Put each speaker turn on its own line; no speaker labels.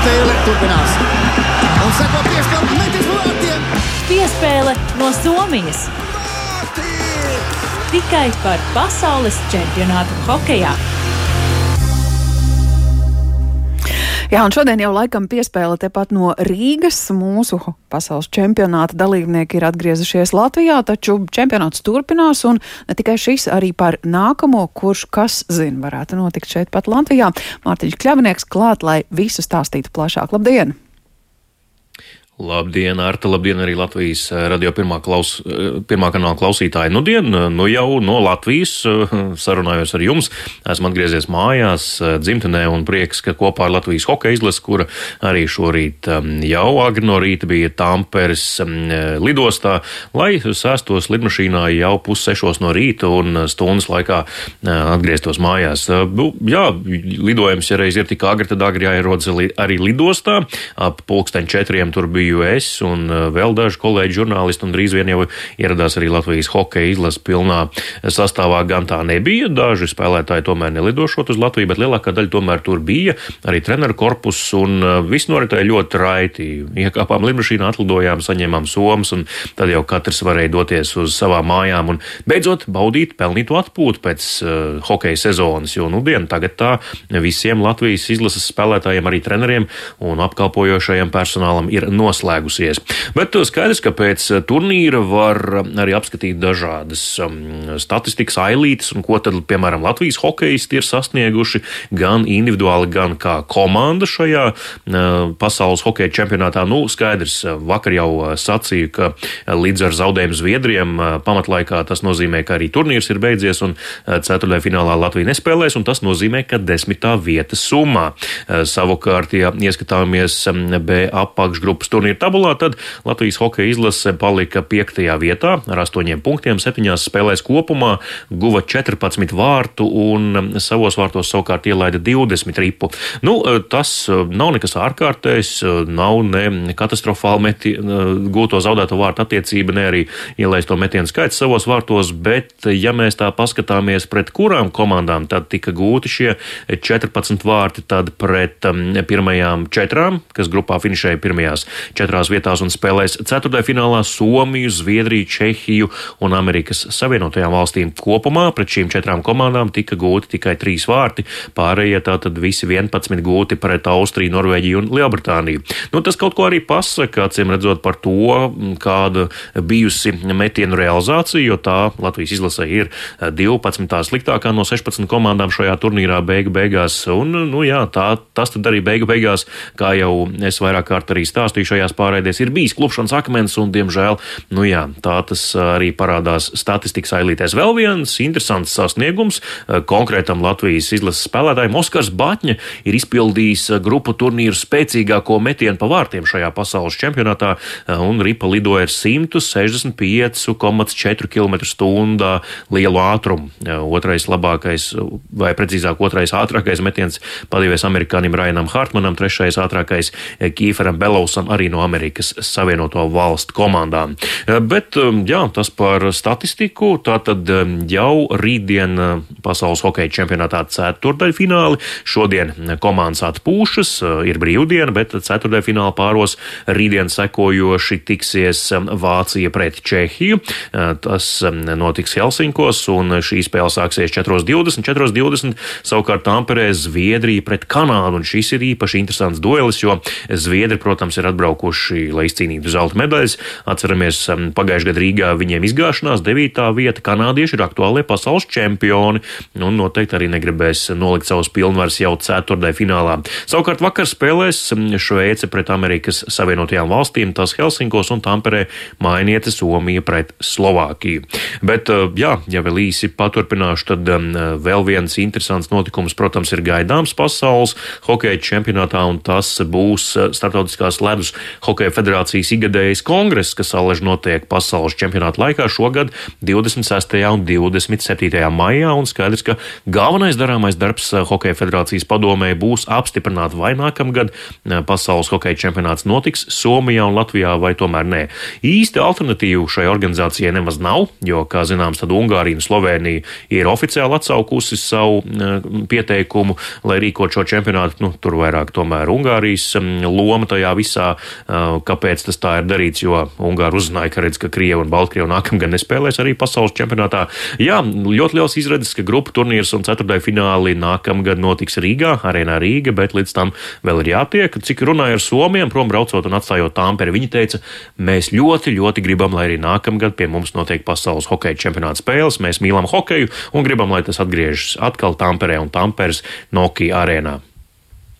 spēle turpinās. Un seko piespēle metis vārtiem.
Piespēle no Somijas. Tikai par pasaules čempionātu hokejā.
Jā, un šodien jau laikam piespēle tepat no Rīgas. Mūsu pasaules čempionāta dalībnieki ir atgriezušies Latvijā, taču čempionāts turpinās, un ne tikai šis, arī par nākamo, kurš, kas zina, varētu notikt šeit pat Latvijā. Mārtiņš Kļavnieks klāt, lai visu stāstītu plašāk. Labdien!
Labdien, Arta, labdien arī Latvijas eh, radio pirmā, klaus, eh, pirmā kanāla klausītāji. Nu, dien, eh, nu jau no Latvijas sarunājos ar jums. Esmu atgriezies mājās, dzimtenē un prieks, ka kopā ar Latvijas hokeja izlasi, kura arī šorīt jau agri no rīta bija Tamperes lidostā, lai sēstos lidmašīnā jau pussešos no rīta un stundas laikā atgrieztos mājās. Jā, lidojums, ja reiz ir tik agri, tad agri jāierodas arī lidostā. Ap pulksten četriem tur bija biju es un uh, vēl daži kolēģi žurnālisti, un drīz vien jau ieradās arī Latvijas hokeja izlases pilnā sastāvā. Gan tā nebija, daži spēlētāji tomēr nelidošot uz Latviju, bet lielākā daļa tomēr tur bija, arī treneru korpus, un uh, viss noritēja ļoti raiti. Iekāpām lidmašīnā, atlidojām, saņēmām somas, un tad jau katrs varēja doties uz savām mājām un beidzot baudīt pelnīto atpūtu pēc uh, hokeja sezonas, jo nu dienu tagad tā visiem Latvijas izlases spēlētājiem, arī treneriem un apkalpojošajam personālam ir noslēgta noslēgusies. Bet skaidrs, ka pēc uh, turnīra var um, arī apskatīt dažādas um, statistikas ailītes, un ko tad, piemēram, Latvijas hokeisti ir sasnieguši gan individuāli, gan kā komanda šajā uh, pasaules hokeja čempionātā. Nu, skaidrs, vakar jau sacīju, ka līdz ar zaudējumu Zviedriem pamatlaikā tas nozīmē, ka arī turnīrs ir beidzies, un ceturtajā finālā Latvija nespēlēs, un tas nozīmē, ka desmitā vieta summā. Savukārt, ja ieskatāmies um, B apakšgrupas turnīru tabulā, tad Latvijas hokeja izlase palika piektajā vietā ar astoņiem punktiem, septiņās spēlēs kopumā, guva 14 vārtu un savos vārtos savukārt ielaida 20 ripu. Nu, tas nav nekas ārkārtējs, nav ne katastrofāli meti, gūto zaudēto vārtu attiecība, ne arī ielaisto metienu skaits savos vārtos, bet ja mēs tā paskatāmies pret kurām komandām tad tika gūti šie 14 vārti, tad pret um, pirmajām četrām, kas grupā finišēja pirmajās četrās vietās un spēlēs ceturtajā finālā Somiju, Zviedriju, Čehiju un Amerikas Savienotajām valstīm. Kopumā pret šīm četrām komandām tika gūti tikai trīs vārti, pārējie tātad visi 11 gūti pret Austriju, Norvēģiju un Lielbritāniju. Nu, tas kaut ko arī pasaka, acīm redzot par to, kāda bijusi metienu realizācija, jo tā Latvijas izlasē ir 12. sliktākā no 16 komandām šajā turnīrā beigu beigās. Un, nu jā, tā, tas tad arī beigu beigās, kā jau es vairāk kārt arī stāstīju šajā šajās pārraidēs ir bijis klupšanas akmens, un, diemžēl, nu jā, tā tas arī parādās statistikas ailītēs. Vēl viens interesants sasniegums konkrētam Latvijas izlases spēlētājiem Oskars Batņa ir izpildījis grupu turnīru spēcīgāko metienu pa vārtiem šajā pasaules čempionātā, un ripa lidoja ar 165,4 km/h lielu ātrumu. Otrais labākais, vai precīzāk, otrais ātrākais metiens padīvēs amerikānim Rainam Hartmanam, trešais ātrākais Kīferam Belousam arī no Amerikas Savienoto Valstu komandām. Eh, bet eh, jā, tas par statistiku. Tātad eh, jau rītdien pasaules hokeja čempionātā ceturdaļfināli. Šodien komandas atpūšas, ir brīvdiena, bet ceturdaļfināla pāros rītdien sekojoši tiksies Vācija pret Čehiju. Tas notiks Helsinkos, un šī spēle sāksies 4.20. 4.20 savukārt Tamperē Zviedrija pret Kanādu, un šis ir īpaši interesants duelis, jo Zviedri, protams, ir atbraukuši braukuši, lai izcīnītu zelta medaļas. Atceramies, um, pagājušajā gadā Rīgā viņiem izgāšanās, 9. vieta. Kanādieši ir aktuālie pasaules čempioni un noteikti arī negribēs nolikt savus pilnvaras jau ceturtajā finālā. Savukārt vakar spēlēs um, Šveice pret Amerikas Savienotajām valstīm, tas Helsinkos un Tamperē mainieta Somija pret Slovākiju. Bet, uh, jā, ja vēl īsi paturpināšu, tad um, vēl viens interesants notikums, protams, ir gaidāms pasaules hokeja čempionātā, un tas būs uh, starptautiskās ledus Hokeja federācijas igadējas kongress, kas alaži notiek pasaules čempionāta laikā šogad 26. un 27. maijā, un skaidrs, ka galvenais darāmais darbs Hokeja federācijas padomē būs apstiprināt vai nākamgad pasaules hokeja čempionāts notiks Somijā un Latvijā vai tomēr nē. Īsti alternatīvu šai organizācijai nemaz nav, jo, kā zināms, tad Ungārija un Slovenija ir oficiāli atsaukusi savu pieteikumu, lai rīkot šo čempionātu. Nu, tur vairāk tomēr Ungārijas loma tajā visā. Kāpēc tas tā ir darīts? Jo Ungāri uzzināja, ka redz, ka Krieva un Baltkrieva nākamgad nespēlēs arī pasaules čempionātā. Jā, ļoti liels izredzes, ka grupu turnīrs un ceturtajā fināli nākamgad notiks Rīgā, arēnā Rīga, bet līdz tam vēl ir jātiek. Cik runāja ar Somiem, prom braucot un atstājot Tāmperi, viņi teica, mēs ļoti, ļoti gribam, lai arī nākamgad pie mums notiek pasaules hokeja čempionāta spēles. Mēs mīlam hokeju un gribam, lai tas atgriežas atkal Tamperē un Tamperes Nokia arēnā.